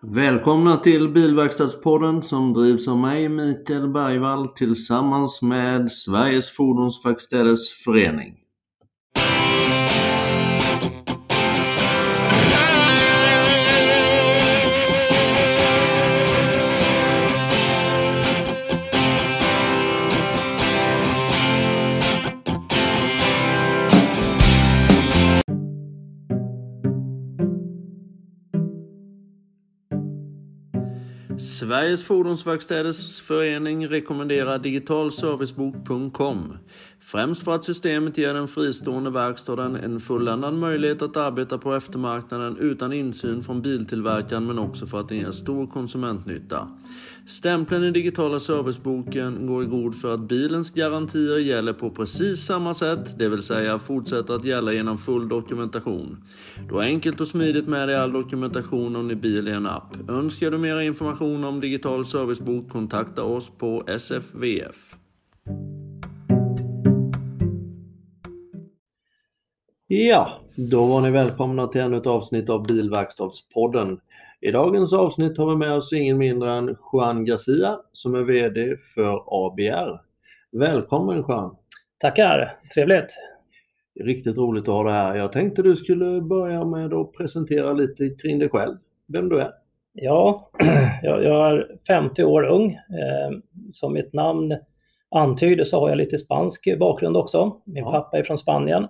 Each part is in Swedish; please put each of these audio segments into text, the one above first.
Välkomna till Bilverkstadspodden som drivs av mig Mikael Bergvall tillsammans med Sveriges Fordonsverkstäders Förening. Sveriges Fordonsverkstäders Förening rekommenderar digitalservicebok.com. Främst för att systemet ger den fristående verkstaden en fulländad möjlighet att arbeta på eftermarknaden utan insyn från biltillverkaren men också för att den ger stor konsumentnytta. Stämpeln i digitala serviceboken går i god för att bilens garantier gäller på precis samma sätt, det vill säga fortsätter att gälla genom full dokumentation. Du har enkelt och smidigt med dig all dokumentation om din bil i en app. Önskar du mer information om digital servicebok kontakta oss på SFVF. Ja, då var ni välkomna till ännu ett avsnitt av Bilverkstadspodden. I dagens avsnitt har vi med oss ingen mindre än Juan Garcia som är VD för ABR. Välkommen Juan! Tackar, trevligt! Riktigt roligt att ha dig här. Jag tänkte du skulle börja med att presentera lite kring dig själv, vem du är. Ja, jag, är 50 år ung. Eh, som mitt namn antyder så har jag lite spansk bakgrund också. Min ja. pappa är från Spanien.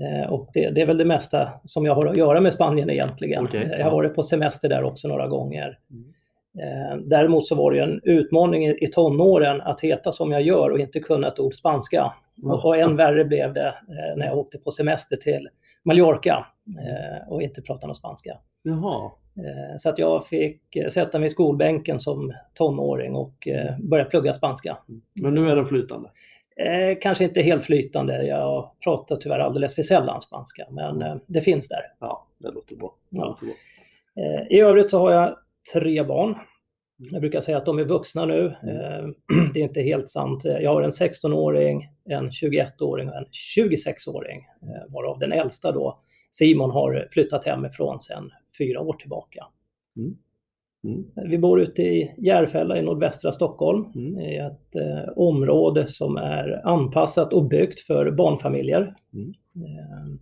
Eh, och det, det, är väl det mesta som jag har att göra med Spanien egentligen. Okay, ja. Jag har varit på semester där också några gånger. Mm. Eh, däremot så var det en utmaning i tonåren att heta som jag gör och inte kunna ett ord spanska. Mm. Och än värre blev det eh, när jag åkte på semester till Mallorca och inte pratade någon spanska. Jaha. Så att jag fick sätta mig i skolbänken som tonåring och börja plugga spanska. Men nu är den flytande? Eh, kanske inte helt flytande. Jag pratar tyvärr alldeles för sällan spanska, men eh, det finns där. Ja, det låter bra. Det ja. låter bra. Eh, I övrigt så har jag tre barn. Jag brukar säga att de är vuxna nu. Mm. Eh, det är inte helt sant. Jag har en 16-åring, en 21-åring och en 26-åring, eh, varav den äldsta då, Simon, har flyttat hemifrån sedan fyra år tillbaka. Mm. Mm. Vi bor ute i Järfälla i nordvästra Stockholm mm. i ett eh, område som är anpassat och byggt för barnfamiljer. Mm. Eh,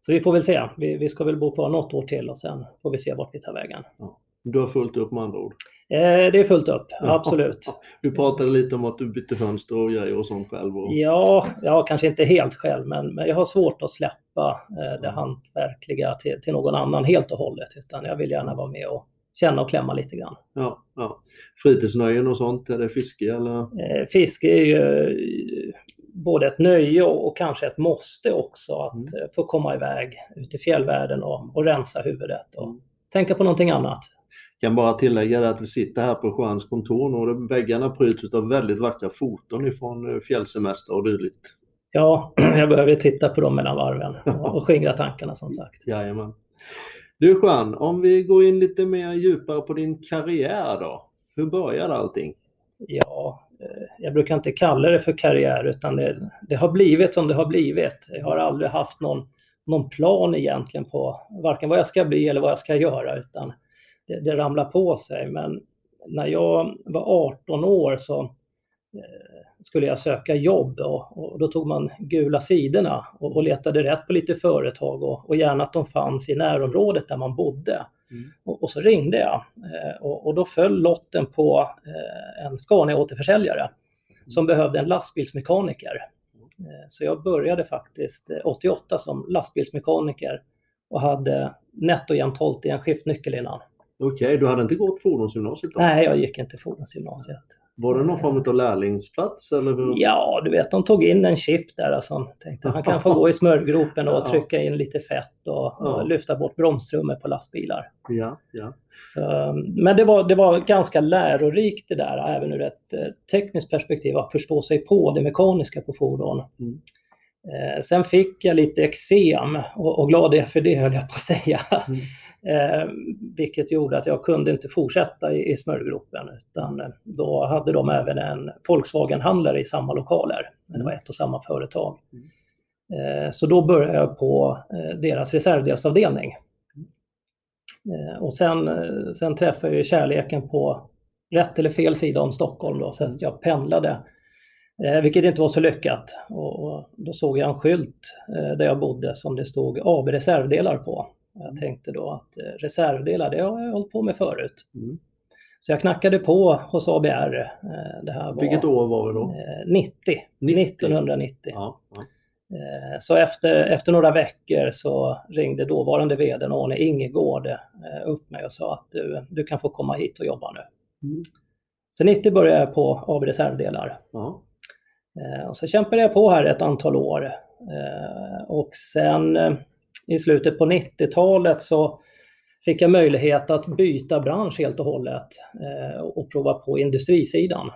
så vi får väl se. Vi, vi, ska väl bo på något år till och sen får vi se vart vi tar vägen. Ja. Du har fullt upp med andra ord? Eh, det är fullt upp, ja. absolut. Du pratade lite om att du bytte fönster och grejer och sånt själv? Och... Ja, ja, kanske inte helt själv, men, men jag har svårt att släppa eh, det hantverkliga till, till någon annan helt och hållet, utan jag vill gärna vara med och känna och klämma lite grann. Ja, ja. Fritidsnöjen och sånt, är det fiske eller? Eh, fiske är ju eh, både ett nöje och, kanske ett måste också att mm. Eh, få komma iväg ut i fjällvärlden och, och rensa huvudet och mm. tänka på någonting annat. Jag kan bara tillägga att vi sitter här på Juans kontor och väggarna pryds av väldigt vackra foton ifrån fjällsemester och dylikt. Ja, jag behöver titta på dem mellan varven och, och skingra tankarna som sagt. Jajamän. Du Juan, om vi går in lite mer djupare på din karriär då. Hur började allting? Ja, eh, jag brukar inte kalla det för karriär utan det, det, har blivit som det har blivit. Jag har aldrig haft någon, någon plan egentligen på varken vad jag ska bli eller vad jag ska göra utan det, det ramlar på sig. Men när jag var 18 år så skulle jag söka jobb och, och då tog man gula sidorna och, och, letade rätt på lite företag och, och gärna att de fanns i närområdet där man bodde. Mm. Och, så ringde jag eh, och, då föll lotten på eh, en Scania-återförsäljare mm. som behövde en lastbilsmekaniker. Eh, så jag började faktiskt 88 som lastbilsmekaniker och hade nätt och jämnt hållit i en skiftnyckel innan. Okej, okay, du hade inte gått fordonsgymnasiet då? Nej, jag gick inte fordonsgymnasiet. Var det någon form av lärlingsplats? Eller? Ja, du vet, de tog in en chip där. Alltså. Tänkte han kan få gå i smörgropen och trycka in lite fett och, och lyfta bort bromstrummor på lastbilar. Ja, ja. Så, men det var, det var ganska lärorikt det där, även ur ett eh, tekniskt perspektiv, att förstå sig på det mekaniska på fordon. Mm. Eh, sen fick jag lite eksem och, och glad är jag för det, höll jag på att säga. Mm. Eh, vilket gjorde att jag kunde inte fortsätta i, i smörgropen utan eh, då hade de även en Volkswagen-handlare i samma lokaler. Det var ett och samma företag. Eh, så då började jag på eh, deras reservdelsavdelning. Eh, och sen, eh, sen träffade jag kärleken på rätt eller fel sida om Stockholm då, så att jag pendlade. Eh, vilket inte var så lyckat. Och, och då såg jag en skylt eh, där jag bodde som det stod AB reservdelar på. Jag Mm. tänkte då att eh, reservdelar, det har jag hållit på med förut. Mm. Så jag knackade på hos ABR. Eh, det här var Vilket år var det då? eh, 90, 90. 1990. Ja, ja. Eh, Så efter, efter några veckor så ringde dåvarande vdn Arne Ingegård upp mig och sa att du, du kan få komma hit och jobba nu. Mm. Så 90 började jag på AB Reservdelar. ja. Och så kämpade jag på här ett antal år. Och sen i slutet på 90-talet så fick jag möjlighet att byta bransch helt och hållet eh, och prova på industrisidan.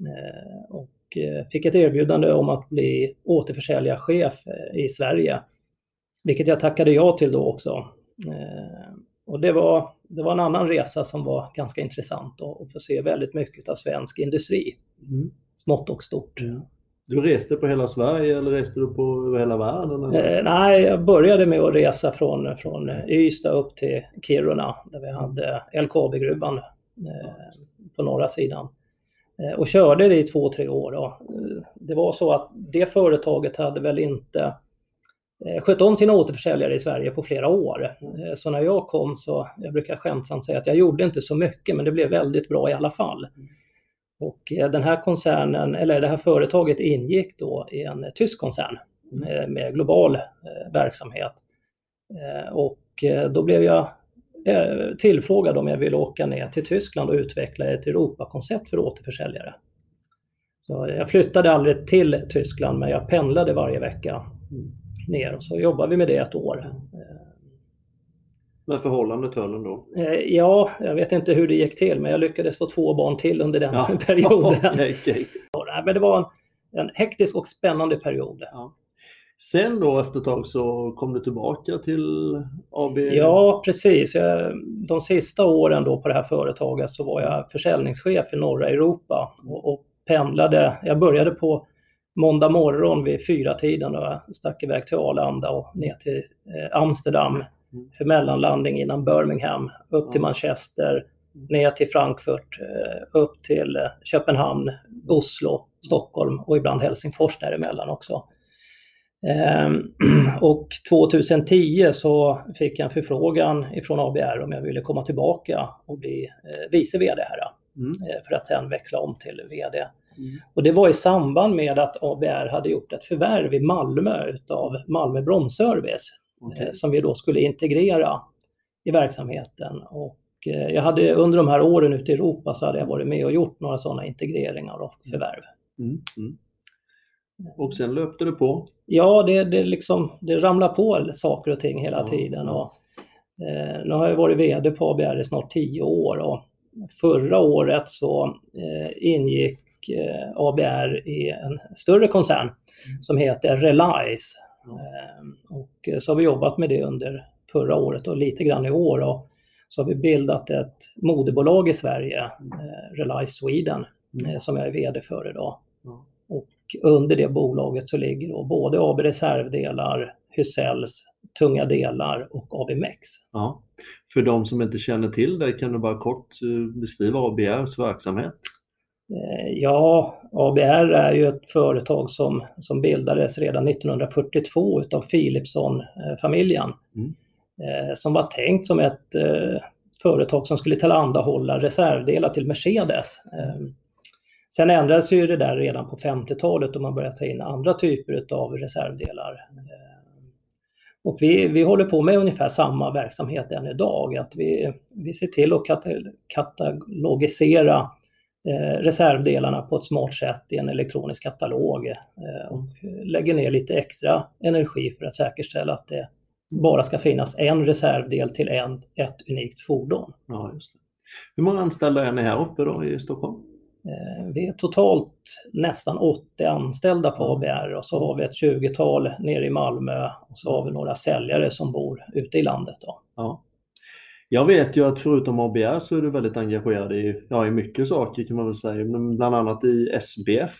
Eh, Och eh, fick ett erbjudande om att bli återförsäljarchef i Sverige. Vilket jag tackade ja till då också. Och det var, det var en annan resa som var ganska intressant och och få se väldigt mycket av svensk industri, Mm. smått och stort. Du reste på hela Sverige eller reste du på över hela världen? Eh, nej, jag började med att resa från, från Ystad upp till Kiruna där vi hade LKAB-gruvan eh, på norra sidan. Eh, och körde det i två, tre år. Då. Eh, Det var så att det företaget hade väl inte eh, skött om sina återförsäljare i Sverige på flera år. Eh, Så när jag kom så, jag brukar skämtsamt säga att jag gjorde inte så mycket men det blev väldigt bra i alla fall. Och eh, den här koncernen, eller det här företaget ingick då i en tysk koncern eh, med global eh, verksamhet. Eh, Och eh, då blev jag eh, tillfrågad om jag ville åka ner till Tyskland och utveckla ett Europakoncept för återförsäljare. Så jag flyttade aldrig till Tyskland men jag pendlade varje vecka ner och så jobbade vi med det ett år. Men förhållandet höll ändå? Eh, Ja, jag vet inte hur det gick till men jag lyckades få två barn till under den Ja. perioden. Okej, okej. Nej, Men det var en, en hektisk och spännande period. Ja. Sen då efter ett tag så kom du tillbaka till AB? Ja, precis. Jag, de sista åren då på det här företaget så var jag försäljningschef i norra Europa och, och pendlade. Jag började på måndag morgon vid fyra tiden och stack iväg till Arlanda och ner till eh, Amsterdam för mellanlandning innan Birmingham, upp till. Manchester, ner till Frankfurt, eh, upp till eh, Köpenhamn, Oslo, Stockholm och ibland Helsingfors däremellan också. Ehm, Och 2010 så fick jag en förfrågan ifrån ABR om jag ville komma tillbaka och bli eh, vice VD här Mm. för att sen växla om till VD. Mm. Och det var i samband med att ABR hade gjort ett förvärv i Malmö utav Malmö Bromsservice Okej. eh, som vi då skulle integrera i verksamheten. Och eh, jag hade under de här åren ute i Europa så hade jag varit med och gjort några sådana integreringar och förvärv. Mm. Mm. Och sen löpte det på? Ja, det, det, liksom, det ramlar på saker och ting hela Ja, tiden. Och, eh, nu har jag varit VD på ABR i snart tio år och förra året så eh, ingick eh, ABR i en större koncern som heter Relice. Eh, och så har vi jobbat med det under förra året och lite grann i år. Och så har vi bildat ett moderbolag i Sverige, eh, Relice Sweden, eh, som jag är VD för idag. Och under det bolaget så ligger då både AB Reservdelar, Husells, Tunga Delar och AB Mex. Ja. För de som inte känner till det, kan du bara kort eh, beskriva ABRs verksamhet? Eh, Ja, ABR är ju ett företag som, som bildades redan 1942 utav Philipson-familjen. Mm. Eh, Som var tänkt som ett eh, företag som skulle tillhandahålla reservdelar till Mercedes. Sen ändrades ju det där redan på 50-talet och man började ta in andra typer av reservdelar. Och vi, vi håller på med ungefär samma verksamhet än idag. Att vi, vi ser till att kata- katalogisera reservdelarna på ett smart sätt i en elektronisk katalog eh, och lägger ner lite extra energi för att säkerställa att det bara ska finnas en reservdel till en, ett unikt fordon. Ja, just det. Hur många anställda är ni här uppe då i Stockholm? Eh, Vi är totalt nästan 80 anställda på ABR och så har vi ett 20-tal nere i Malmö och så har vi några säljare som bor ute i landet. Då. Ja. Jag vet ju att förutom ABR så är du väldigt engagerad i, ja, i mycket saker kan man väl säga, men bland annat i SBF.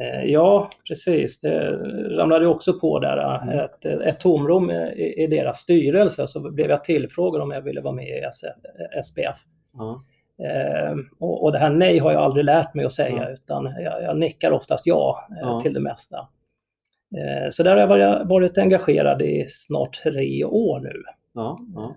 Eh, ja, precis. Det ramlade också på där mm. ett, ett tomrum i, i deras styrelse så blev jag tillfrågad om jag ville vara med i SBF. Mm. Eh, och, och, det här nej har jag aldrig lärt mig att säga mm. utan jag, jag, nickar oftast ja eh, till det mesta. Eh, så där har jag varit engagerad i snart tre år nu. Ja, ja.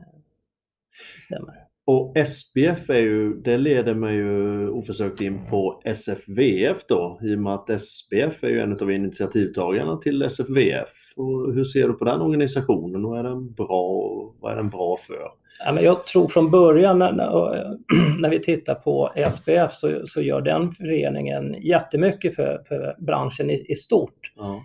Stämmer. Och SPF är ju, det leder mig ju oförsökt in på SFVF då, i och med att SPF är ju en av initiativtagarna till SFVF. Och hur ser du på den organisationen och är den bra, vad är den bra för? Ja, men jag tror från början när, när vi tittar på SPF så, så gör den föreningen jättemycket för, för branschen i, i stort. Ja.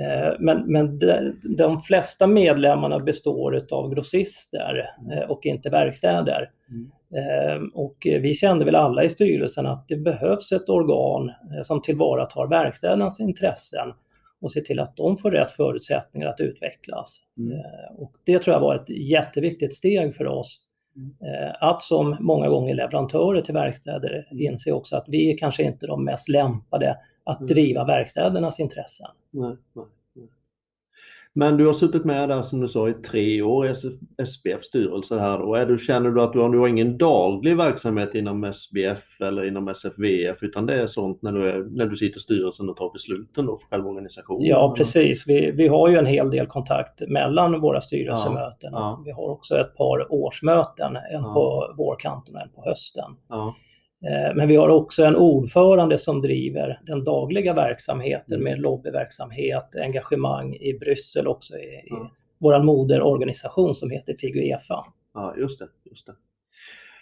Eh, men, men de, de, flesta medlemmarna består av grossister eh, och inte verkstäder. Mm. Eh, och vi kände väl alla i styrelsen att det behövs ett organ som tillvaratar verkstädernas intressen och ser till att de får rätt förutsättningar att utvecklas. Mm. Och det tror jag var ett jätteviktigt steg för oss. Mm. Att som många gånger leverantörer till verkstäder mm. inse också att vi är kanske inte de mest lämpade att mm. driva verkstädernas intressen. Nej, nej, nej. Men du har suttit med där som du sa i tre år i SBF styrelse här och är du, känner du att du har, du har ingen daglig verksamhet inom SBF eller inom SFVF utan det är sånt när du, är, när du sitter i styrelsen och tar besluten då för själva organisationen? Ja precis, vi, vi har ju en hel del kontakt mellan våra styrelsemöten. Ja, ja. Vi har också ett par årsmöten, en ja. på vårkanten och en på hösten. Eh, men vi har också en ordförande som driver den dagliga verksamheten mm. med lobbyverksamhet, engagemang i Bryssel också i, i vår moderorganisation som heter FIGUEFA. Ja, just det, just det.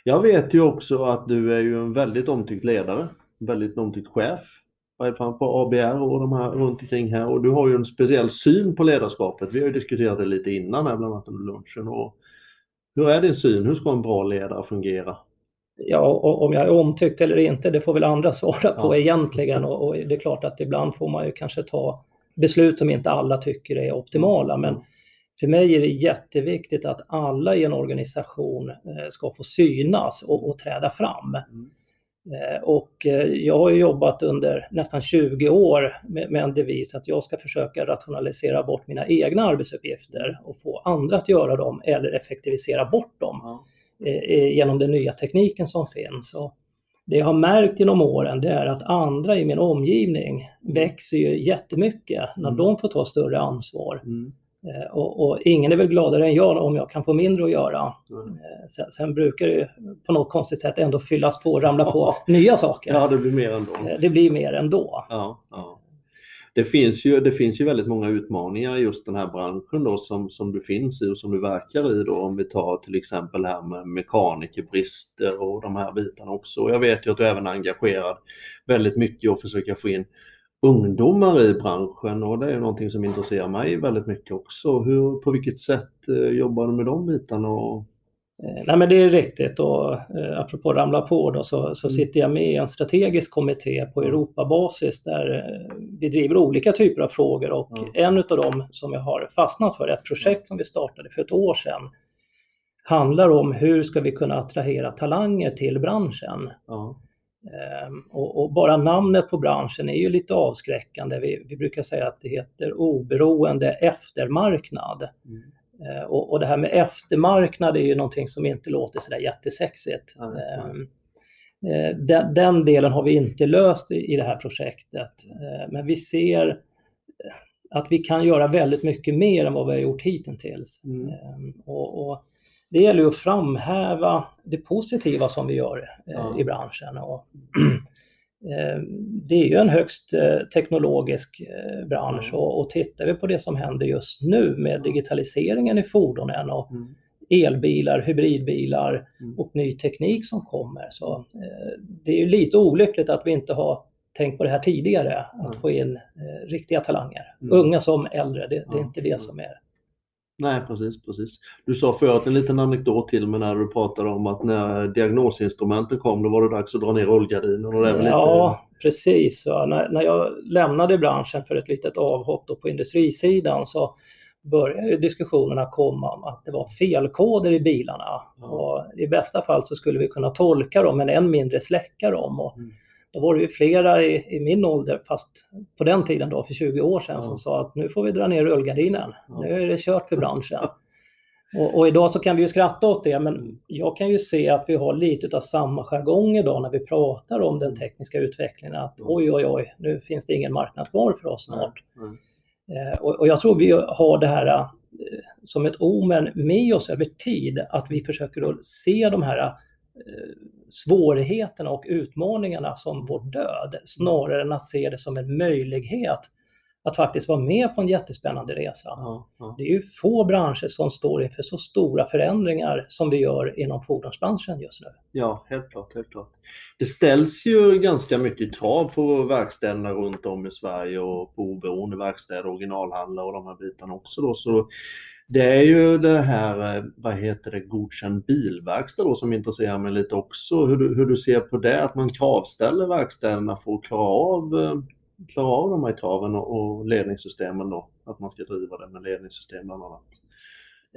Jag vet ju också att du är ju en väldigt omtyckt ledare, väldigt omtyckt chef på ABR och de här runt omkring här och du har ju en speciell syn på ledarskapet. Vi har ju diskuterat det lite innan här, bland annat under lunchen. Och hur är din syn? Hur ska en bra ledare fungera? Ja, om jag är omtyckt eller inte, det får väl andra svara på ja. egentligen. Och, och, det är klart att ibland får man ju kanske ta beslut som inte alla tycker är optimala. Men för mig är det jätteviktigt att alla i en organisation eh, ska få synas och, och träda fram. Mm. Eh, och eh, jag har jobbat under nästan 20 år med, med, en devis att jag ska försöka rationalisera bort mina egna arbetsuppgifter och få andra att göra dem eller effektivisera bort dem. Mm. Eh, genom den nya tekniken som finns. Och det jag har märkt genom åren det är att andra i min omgivning växer ju jättemycket när mm. de får ta större ansvar. Mm. Eh, och, och, ingen är väl gladare än jag om jag kan få mindre att göra. Mm. Sen, sen, brukar det på något konstigt sätt ändå fyllas på och ramla på nya saker. Ja, det blir mer ändå. Det blir mer ändå. Ja, ja det finns ju, det finns ju väldigt många utmaningar i just den här branschen då som, som du finns i och som du verkar i då om vi tar till exempel det här med mekanikerbrister och de här bitarna också. Jag vet ju att du även är engagerad väldigt mycket och försöker få in ungdomar i branschen och det är någonting som intresserar mig väldigt mycket också. Hur, på vilket sätt eh, jobbar du med de bitarna? Och nej men det är riktigt och eh, apropå ramla på då så, så mm. sitter jag med i en strategisk kommitté på Europabasis där eh, vi driver olika typer av frågor och mm. en av dem som jag har fastnat för, ett projekt som vi startade för ett år sedan, handlar om hur ska vi kunna attrahera talanger till branschen. Mm. Och, och, bara namnet på branschen är ju lite avskräckande. Vi, vi brukar säga att det heter oberoende eftermarknad. Mm. Eh, och, och, det här med eftermarknad är ju någonting som inte låter sådär jättesexigt. Mm. Den, den, delen har vi inte löst i, i det här projektet. Men vi ser att vi kan göra väldigt mycket mer än vad vi har gjort hittills. Mm. Och, och, det gäller att framhäva det positiva som vi gör ja. i branschen. Och det är ju en högst eh, teknologisk eh, bransch och, och tittar vi på det som händer just nu med digitaliseringen i fordonen och mm. elbilar, hybridbilar mm. och ny teknik som kommer så det är ju lite olyckligt att vi inte har tänkt på det här tidigare, att få in riktiga talanger, mm. unga som äldre, det, det är inte det som är Nej, precis, precis. Du sa förut en liten anekdot till mig när du pratade om att när diagnosinstrumenten kom, då var det dags att dra ner rullgardinen. Och det lite... Ja, precis. När, när jag lämnade branschen för ett litet avhopp på industrisidan så började diskussionerna komma om att det var felkoder i bilarna. Ja. Och I bästa fall så skulle vi kunna tolka dem men än mindre släcka dem. Och Mm. Då var det ju flera i, i min ålder, fast på den tiden då, för 20 år sedan, Ja. som sa att nu får vi dra ner rullgardinen. Ja. Nu är det kört för branschen. Och, och idag så kan vi ju skratta åt det, men Mm. jag kan ju se att vi har lite av samma jargong idag när vi pratar om den Mm. tekniska utvecklingen. Att Ja. oj, oj, oj, nu finns det ingen marknad kvar för oss snart. nej. Eh, Och, och jag tror vi har det här eh, som ett omen med oss över tid, att vi försöker då se de här eh, svårigheterna och utmaningarna som vår död, snarare än att se det som en möjlighet att faktiskt vara med på en jättespännande resa. Ja, ja. Det är ju få branscher som står inför så stora förändringar som vi gör inom fordonsbranschen just nu. Ja, helt klart, helt klart. Det ställs ju ganska mycket krav på verkstäderna runt om i Sverige och på oberoende verkstäder, originalhandlare och de här bitarna också då. Så det är ju det här, eh, vad heter det, godkänd bilverkstad då som intresserar mig lite också. Hur du, hur du ser på det, att man kravställer verkstäderna för att klara av, eh, klara av de här kraven och, och ledningssystemen då. Att man ska driva det med ledningssystem bland annat.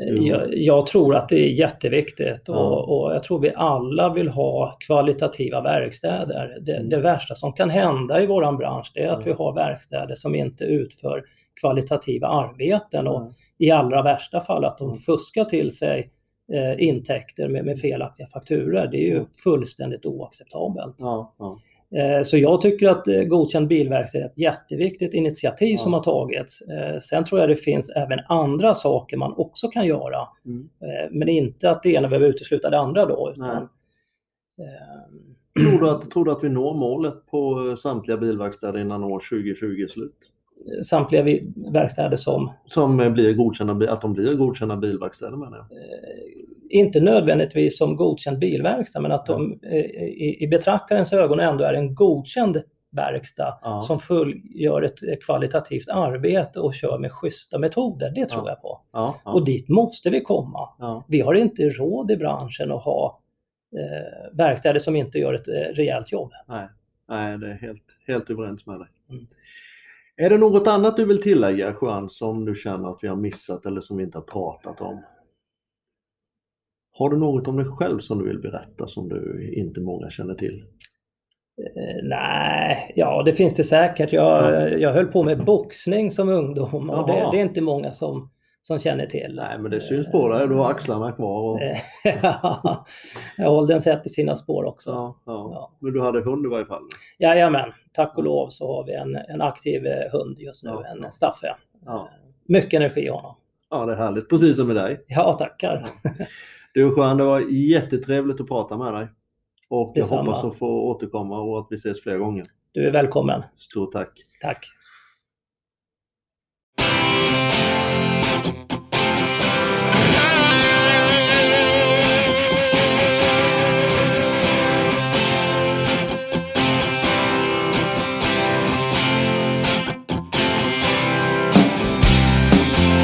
Eh. Jag, jag tror att det är jätteviktigt Ja. och, och jag tror vi alla vill ha kvalitativa verkstäder. Det, Mm. det värsta som kan hända i våran bransch är att Ja. vi har verkstäder som inte utför kvalitativa arbeten och. I allra värsta fall att de Mm. fuskar till sig eh, intäkter med, med felaktiga fakturer. Det är ju Mm. fullständigt oacceptabelt. Ja, ja. Eh, Så jag tycker att eh, godkänd bilverkstad är ett jätteviktigt initiativ Ja. som har tagits. Eh, Sen tror jag det finns även andra saker man också kan göra. Mm. Men inte att det ena behöver utesluta det andra då. Utan, Tror du, att, tror du att vi når målet på samtliga bilverkstäder innan år 2020 är slut? Samtliga verkstäder som Som eh, blir godkända, att de blir godkända bilverkstäder menar jag. eh, inte nödvändigtvis som godkänd bilverkstad men att de eh, i, i betraktarens ögon ändå är en godkänd verkstad Ja. som fullgör ett kvalitativt arbete och kör med schyssta metoder. Det tror Ja. jag på. Ja, Och dit måste vi komma. Vi har inte råd i branschen att ha eh, verkstäder som inte gör ett eh, rejält jobb. Nej, nej, det är helt, helt överens med dig. Mm. Är det något annat du vill tillägga Juan som du känner att vi har missat eller som vi inte har pratat om? Har du något om dig själv som du vill berätta som du inte många känner till? Eh, nej, ja det finns det säkert. Jag, Ja. jag höll på med boxning som ungdom och det, det är inte många som, som känner till. Nej, men det syns på dig. Du har axlarna kvar. Och... Eh, ja, åldern sätter sina spår också. Ja, ja. Ja. Men du hade hund i varje fall? Jajamän, tack och lov så har vi en, en aktiv eh, hund just nu, en Staffe. Eh, Mycket energi i honom. Ja, det är härligt. Precis som med dig. Ja, tackar. Du Juan, det var jättetrevligt att prata med dig. Och jag Detsamma. hoppas att få återkomma och att vi ses fler gånger. Du är välkommen. Stort tack! Tack. thank you.